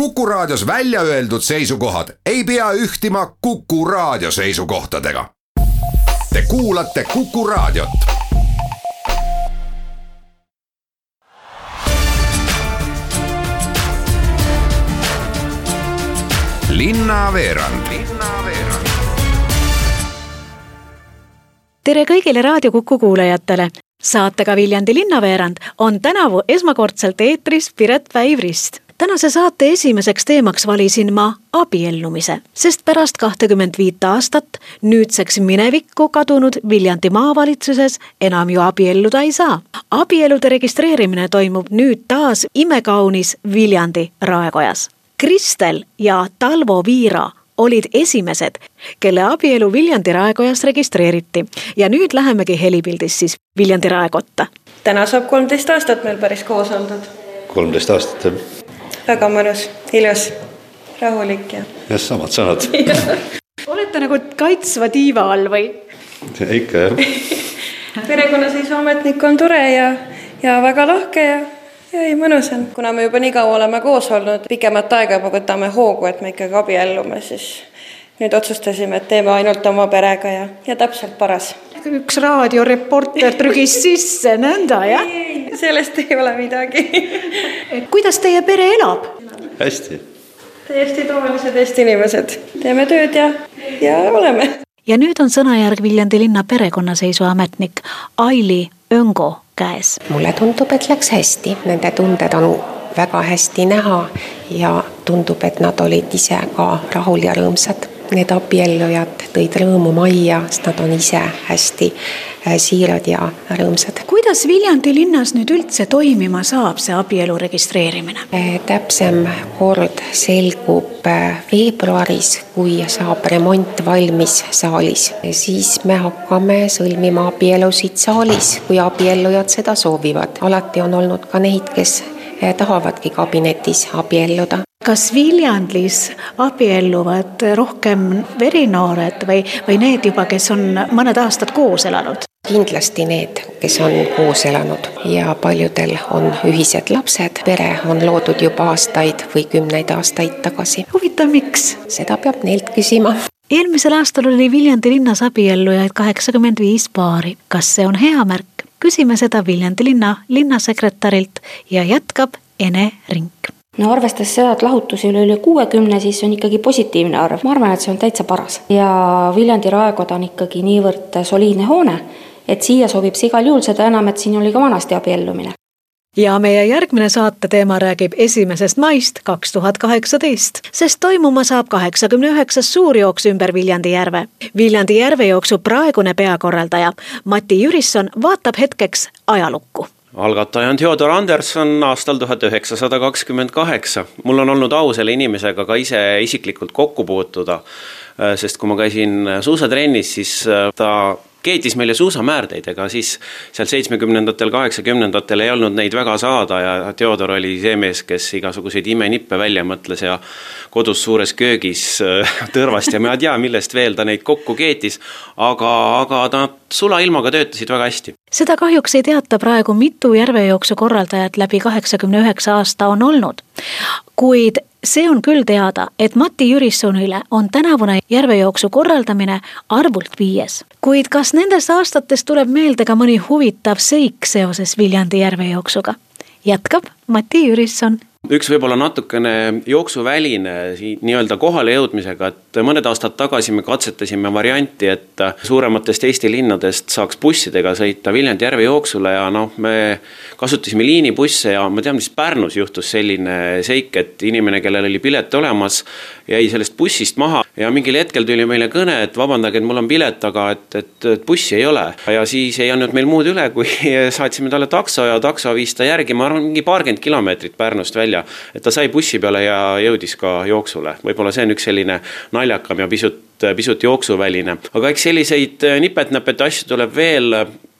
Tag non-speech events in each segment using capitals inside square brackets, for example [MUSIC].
Kuku Raadios välja öeldud seisukohad ei pea ühtima Kuku Raadio seisukohtadega. Te kuulate Kuku Raadiot. linnaveerand tere kõigile Raadio Kuku kuulajatele. saatega Viljandi linnaveerand on tänavu esmakordselt eetris Piret Päiv-Rist tänase saate esimeseks teemaks valisin ma abiellumise, sest pärast kahtekümmet viit aastat nüüdseks minevikku kadunud Viljandi maavalitsuses enam ju abielluda ei saa. abielude registreerimine toimub nüüd taas imekaunis Viljandi raekojas. Kristel ja Talvo Viira olid esimesed, kelle abielu Viljandi raekojas registreeriti ja nüüd lähemegi helipildis siis Viljandi raekotta. täna saab kolmteist aastat meil päris koos oldud. kolmteist aastat jah. Väga mõnus, ilus, rahulik ja. jah, samad sõnad [LAUGHS] olete nagu kaitsva tiiva all või? ikka jah [LAUGHS] perekonnaseisuametnik on tore ja, ja väga lahke ja ja ei, mõnus on. kuna me juba nii kaua oleme koos olnud, pikemat aega juba võtame hoogu, et me ikkagi abiellume, siis nüüd otsustasime, et teeme ainult oma perega ja, ja täpselt paras. üks raadioreporter trügis sisse, nõnda jah? sellest ei ole midagi kuidas teie pere elab? hästi. täiesti tavalised Eesti inimesed, teeme tööd ja, ja oleme. ja nüüd on sõnajärg Viljandi linna perekonnaseisuametnik Aili Öngo käes. mulle tundub, et läks hästi, nende tunded on väga hästi näha ja tundub, et nad olid ise ka rahul ja rõõmsad. Need abiellujad tõid rõõmu majja, sest nad on ise hästi äh, siirad ja rõõmsad. kuidas Viljandi linnas nüüd üldse toimima saab see abielu registreerimine? Äh, täpsem kord selgub äh, veebruaris, kui saab remont valmis saalis. siis me hakkame sõlmima abielusid saalis, kui abiellujad seda soovivad. alati on olnud ka neid, kes tahavadki kabinetis abielluda kas Viljandis abielluvad rohkem verinoored või, või need juba, kes on mõned aastad koos elanud? kindlasti need, kes on koos elanud ja paljudel on ühised lapsed, pere on loodud juba aastaid või kümneid aastaid tagasi. huvitav, miks? seda peab neilt küsima eelmisel aastal oli Viljandi linnas abiellujaid kaheksakümmend viis paari. kas see on hea märk? küsime seda Viljandi linna linnasekretärilt ja jätkab Ene Rink no arvestades seda, et lahutusi oli üle kuuekümne, siis on ikkagi positiivne arv, ma arvan, et see on täitsa paras. ja Viljandi raekoda on ikkagi niivõrd soliidne hoone, et siia sobib see igal juhul, seda enam, et siin oli ka vanasti abiellumine ja meie järgmine saate teema räägib esimesest maist kaks tuhat kaheksateist, sest toimuma saab kaheksakümne üheksas suurjooks ümber Viljandi järve. Viljandi järvejooksu praegune peakorraldaja Mati Jürisson vaatab hetkeks ajalukku algataja on Theodor Anderson aastal tuhat üheksasada kakskümmend kaheksa. mul on olnud au selle inimesega ka ise isiklikult kokku puutuda, sest kui ma käisin suusatrennis, siis ta keetis meile suusamäärdeid, ega siis seal seitsmekümnendatel, kaheksakümnendatel ei olnud neid väga saada ja Theodor oli see mees, kes igasuguseid imenippe välja mõtles ja kodus suures köögis äh, [LAUGHS] tõrvast ja ma ei tea, millest veel ta neid kokku keetis, aga, aga nad sulailmaga töötasid väga hästi. seda kahjuks ei teata praegu, mitu järvejooksu korraldajat läbi kaheksakümne üheksa aasta on olnud. kuid see on küll teada, et Mati Jürissonile on tänavune järvejooksu korraldamine arvult viies. kuid kas nendest aastatest tuleb meelde ka mõni huvitav seik seoses Viljandi järvejooksuga? jätkab Mati Jürisson üks võib-olla natukene jooksuväline nii-öelda kohale jõudmisega, et mõned aastad tagasi me katsetasime varianti, et suurematest Eesti linnadest saaks bussidega sõita Viljandi järve jooksule ja noh, me kasutasime liinibusse ja ma tean, mis Pärnus juhtus selline seik, et inimene, kellel oli pilet olemas, jäi sellest bussist maha ja mingil hetkel tuli meile kõne, et vabandage, et mul on pilet, aga et, et, et bussi ei ole. ja siis ei andnud meil muud üle, kui [LAUGHS] saatsime talle takso ja takso viis ta järgi, ma arvan, mingi paarkümmend kilomeetrit Pärnust välja et ta sai bussi peale ja jõudis ka jooksule, võib-olla see on üks selline naljakam ja pisut, pisut jooksuväline. aga eks selliseid nipet-näpet asju tuleb veel,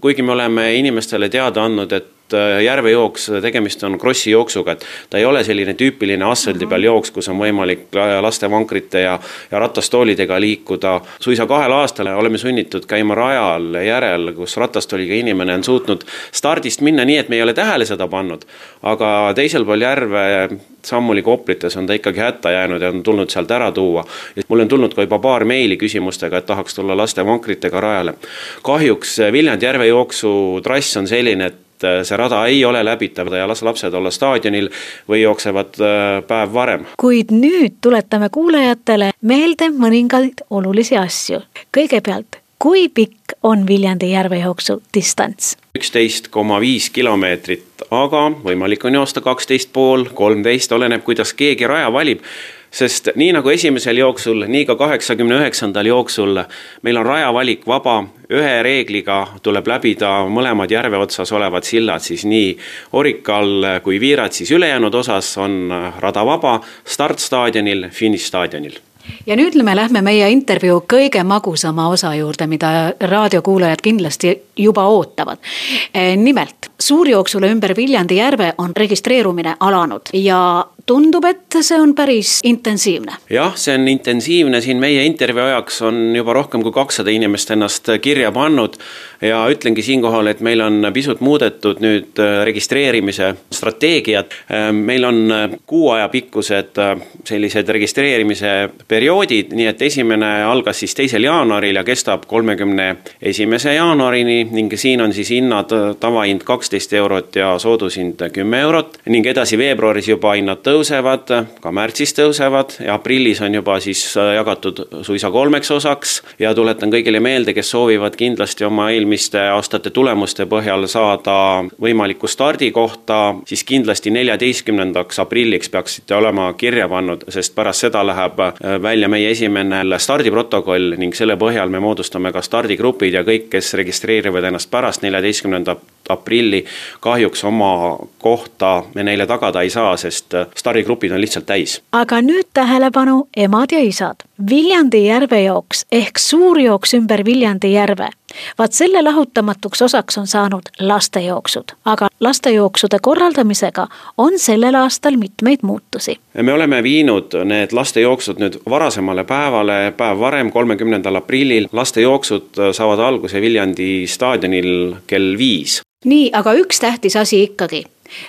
kuigi me oleme inimestele teada andnud, et järvejooks, tegemist on krossi jooksuga, et ta ei ole selline tüüpiline asfaldi peal jooks, kus on võimalik lastevankrite ja, ja ratastoolidega liikuda. suisa kahel aastal oleme sunnitud käima rajal järel, kus ratastooliga inimene on suutnud stardist minna nii, et me ei ole tähele seda pannud. aga teisel pool järve Sammuli Koplites on ta ikkagi hätta jäänud ja on tulnud sealt ära tuua. mul on tulnud ka juba paar meili küsimustega, et tahaks tulla lastevankritega rajale. kahjuks Viljandi järve jooksu trass on selline, et see rada ei ole läbitav ja las lapsed olla staadionil või jooksevad äh, päev varem. kuid nüüd tuletame kuulajatele meelde mõningaid olulisi asju. kõigepealt, kui pikk on Viljandi järvejooksu distants? üksteist koma viis kilomeetrit, aga võimalik on joosta kaksteist pool, kolmteist, oleneb, kuidas keegi raja valib sest nii nagu esimesel jooksul, nii ka kaheksakümne üheksandal jooksul meil on rajavalik vaba, ühe reegliga tuleb läbida mõlemad järve otsas olevad sillad, siis nii Orikal kui Viirat, siis ülejäänud osas on rada vaba startstaadionil, finišstaadionil ja nüüd me lähme meie intervjuu kõige magusama osa juurde, mida raadiokuulajad kindlasti juba ootavad. Eh, nimelt, suurjooksule ümber Viljandi järve on registreerumine alanud ja tundub, et see on päris intensiivne. jah, see on intensiivne, siin meie intervjuu ajaks on juba rohkem kui kakssada inimest ennast kirja pannud. ja ütlengi siinkohal, et meil on pisut muudetud nüüd äh, registreerimise strateegiat. Äh, meil on äh, kuu aja pikkused sellised registreerimise perioodid, nii et esimene algas siis teisel jaanuaril ja kestab kolmekümne esimese jaanuarini ning siin on siis hinnad, tavahind kaksteist eurot ja soodushind kümme eurot ning edasi veebruaris juba hinnad tõusevad ka märtsis tõusevad ja aprillis on juba siis äh, jagatud suisa kolmeks osaks. ja tuletan kõigile meelde, kes soovivad kindlasti oma eelmiste aastate tulemuste põhjal saada võimalikku stardikohta, siis kindlasti neljateistkümnendaks aprilliks peaksite olema kirja pannud, sest pärast seda läheb äh, välja meie esimene stardiprotokoll ning selle põhjal me moodustame ka stardigrupid ja kõik, kes registreerivad ennast pärast neljateistkümnendat aprilli, kahjuks oma kohta me neile tagada ei saa, sest äh, starigrupid on lihtsalt täis. aga nüüd tähelepanu, emad ja isad. Viljandi järvejooks ehk suurjooks ümber Viljandi järve. Vaat selle lahutamatuks osaks on saanud lastejooksud, aga lastejooksude korraldamisega on sellel aastal mitmeid muutusi. me oleme viinud need lastejooksud nüüd varasemale päevale, päev varem, kolmekümnendal aprillil. lastejooksud saavad alguse Viljandi staadionil kell viis. nii, aga üks tähtis asi ikkagi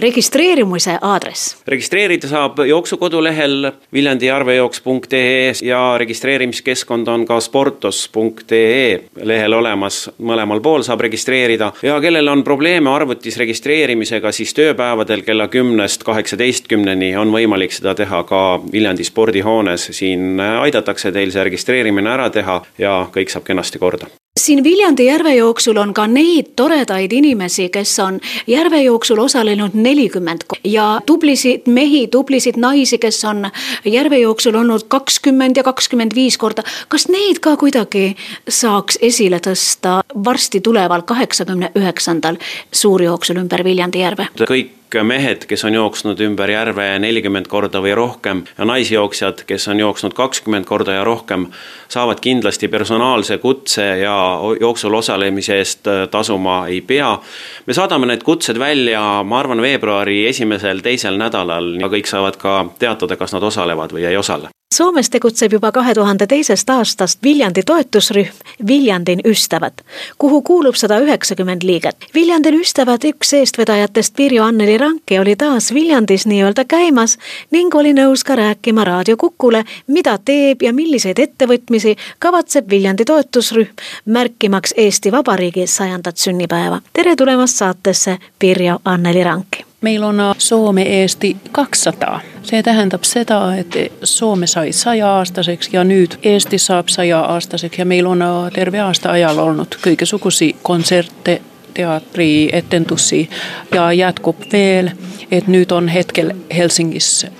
registreerimise aadress? registreerida saab jooksu kodulehel viljandijarvejooks.ee ja registreerimiskeskkond on ka sportos.ee lehel olemas, mõlemal pool saab registreerida. Ja kellel on probleeme arvutis registreerimisega, siis tööpäevadel kella kümnest kaheksateistkümneni on võimalik seda teha ka Viljandi spordihoones, siin aidatakse teil see registreerimine ära teha ja kõik saab kenasti korda siin Viljandi järvejooksul on ka neid toredaid inimesi, kes on järvejooksul osalenud nelikümmend ja tublisid mehi, tublisid naisi, kes on järvejooksul olnud kakskümmend ja kakskümmend viis korda. kas neid ka kuidagi saaks esile tõsta varsti tuleval kaheksakümne üheksandal suurjooksul ümber Viljandi järve? kõik mehed, kes on jooksnud ümber järve nelikümmend korda või rohkem ja naisjooksjad, kes on jooksnud kakskümmend korda ja rohkem, saavad kindlasti personaalse kutse ja jooksul osalemise eest äh, tasuma ei pea. me saadame need kutsed välja, ma arvan, veebruari esimesel-teisel nädalal ja kõik saavad ka teatada, kas nad osalevad või ei osale. Soomes tegutseb juba kahe tuhande teisest aastast Viljandi toetusrühm Viljandin ystävät, kuhu kuulub sada üheksakümmend liiget. Viljandin ystävät üks eestvedajatest Pirjo Anneli Ranke oli taas Viljandis nii-öelda käimas ning oli nõus ka rääkima Raadio Kukule, mida teeb ja milliseid ettevõtmisi kavatseb Viljandi toetusrühm, märkimaks Eesti Vabariigi sajandat sünnipäeva. tere tulemast saatesse, Pirjo Anneli Rank. meillä on Soome Eesti 200 Se tähendab seda, et Suomi sai saja-aastaseks ja nüüd Eesti saab saja-aastaseks ja meil on terve aasta ajal olnud kõiksugusi konsertte, teatri, etendusi ja jatkub veel. Et nyt on hetkellä Helsingissä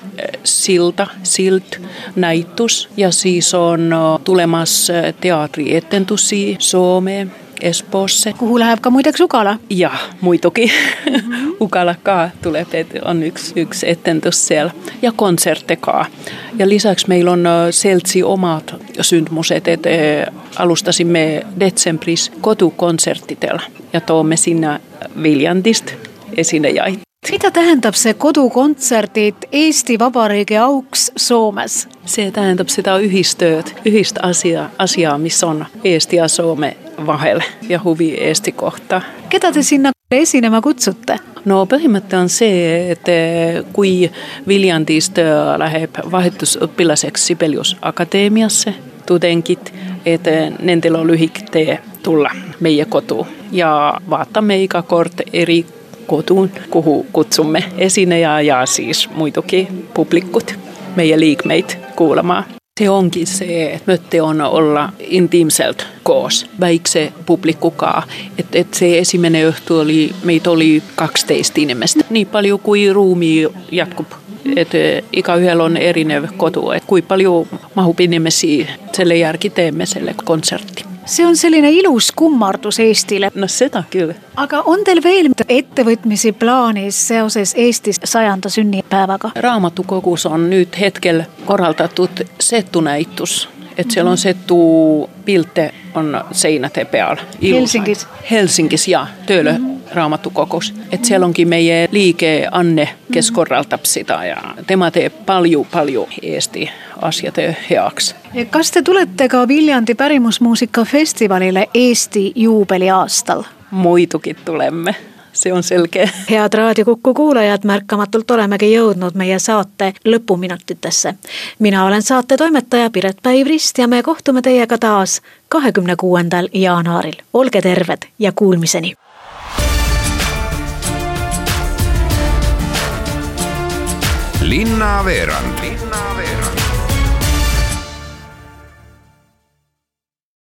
silta, silt, näitus ja siis on tulemassa teatrietentusi Suomeen. Espoosse. kuhu läheb ka muideks Ugala? jah, muidugi mm. -hmm. Ugala ka tuleb, et on üks, üks etendus seal ja kontserte ka. ja lisaks meil on seltsi omad sündmused, et alustasime detsembris kodukontsertidel ja toome sinna Viljandist esinejaid. Mida tähendab see kodukontserdid Eesti Vabariigi auks Soomes? see tähendab seda ühistööd, ühist asia, asia, mis on Eesti ja Soome vahel ja huvi Eesti kohta. keda te sinna esinema kutsute? no põhimõte on see, et kui Viljandist läheb vahetusõpilaseks Sibelius Akadeemiasse tudengid, et nendel on lühike tee tulla meie kodu ja vaatame iga kord eri koduun, kuhu kutsume esineja ja siis muidugi publikut, meie liikmeid kuulama see ongi see, et mõte on olla intiimselt koos väikse publikuga, et, et see esimene õhtu oli, meid oli kaksteist inimest, nii palju kui ruumi jätkub et igaühel on erinev kodu, et kui palju mahub inimesi, selle järgi teeme selle kontserti see on selline ilus kummardus Eestile. no seda küll. aga on teil veel ettevõtmisi plaanis seoses Eesti sajanda sünnipäevaga? raamatukogus on nüüd hetkel korraldatud setunäitus, et seal on setu pilte on seinade peal. Helsingis? Helsingis ja tööle mm -hmm. Raamatukogus, et seal ongi meie liige Anne, kes mm -hmm. korraldab seda ja tema teeb palju-palju Eesti asjade heaks. kas te tulete ka Viljandi pärimusmuusika festivalile Eesti juubeliaastal? muidugi tuleme see on selge. head Raadio Kuku kuulajad, märkamatult olemegi jõudnud meie saate lõpuminutitesse. mina olen saate toimetaja Piret Päivrist ja me kohtume teiega taas kahekümne kuuendal jaanuaril. olge terved ja kuulmiseni. Linnaveerand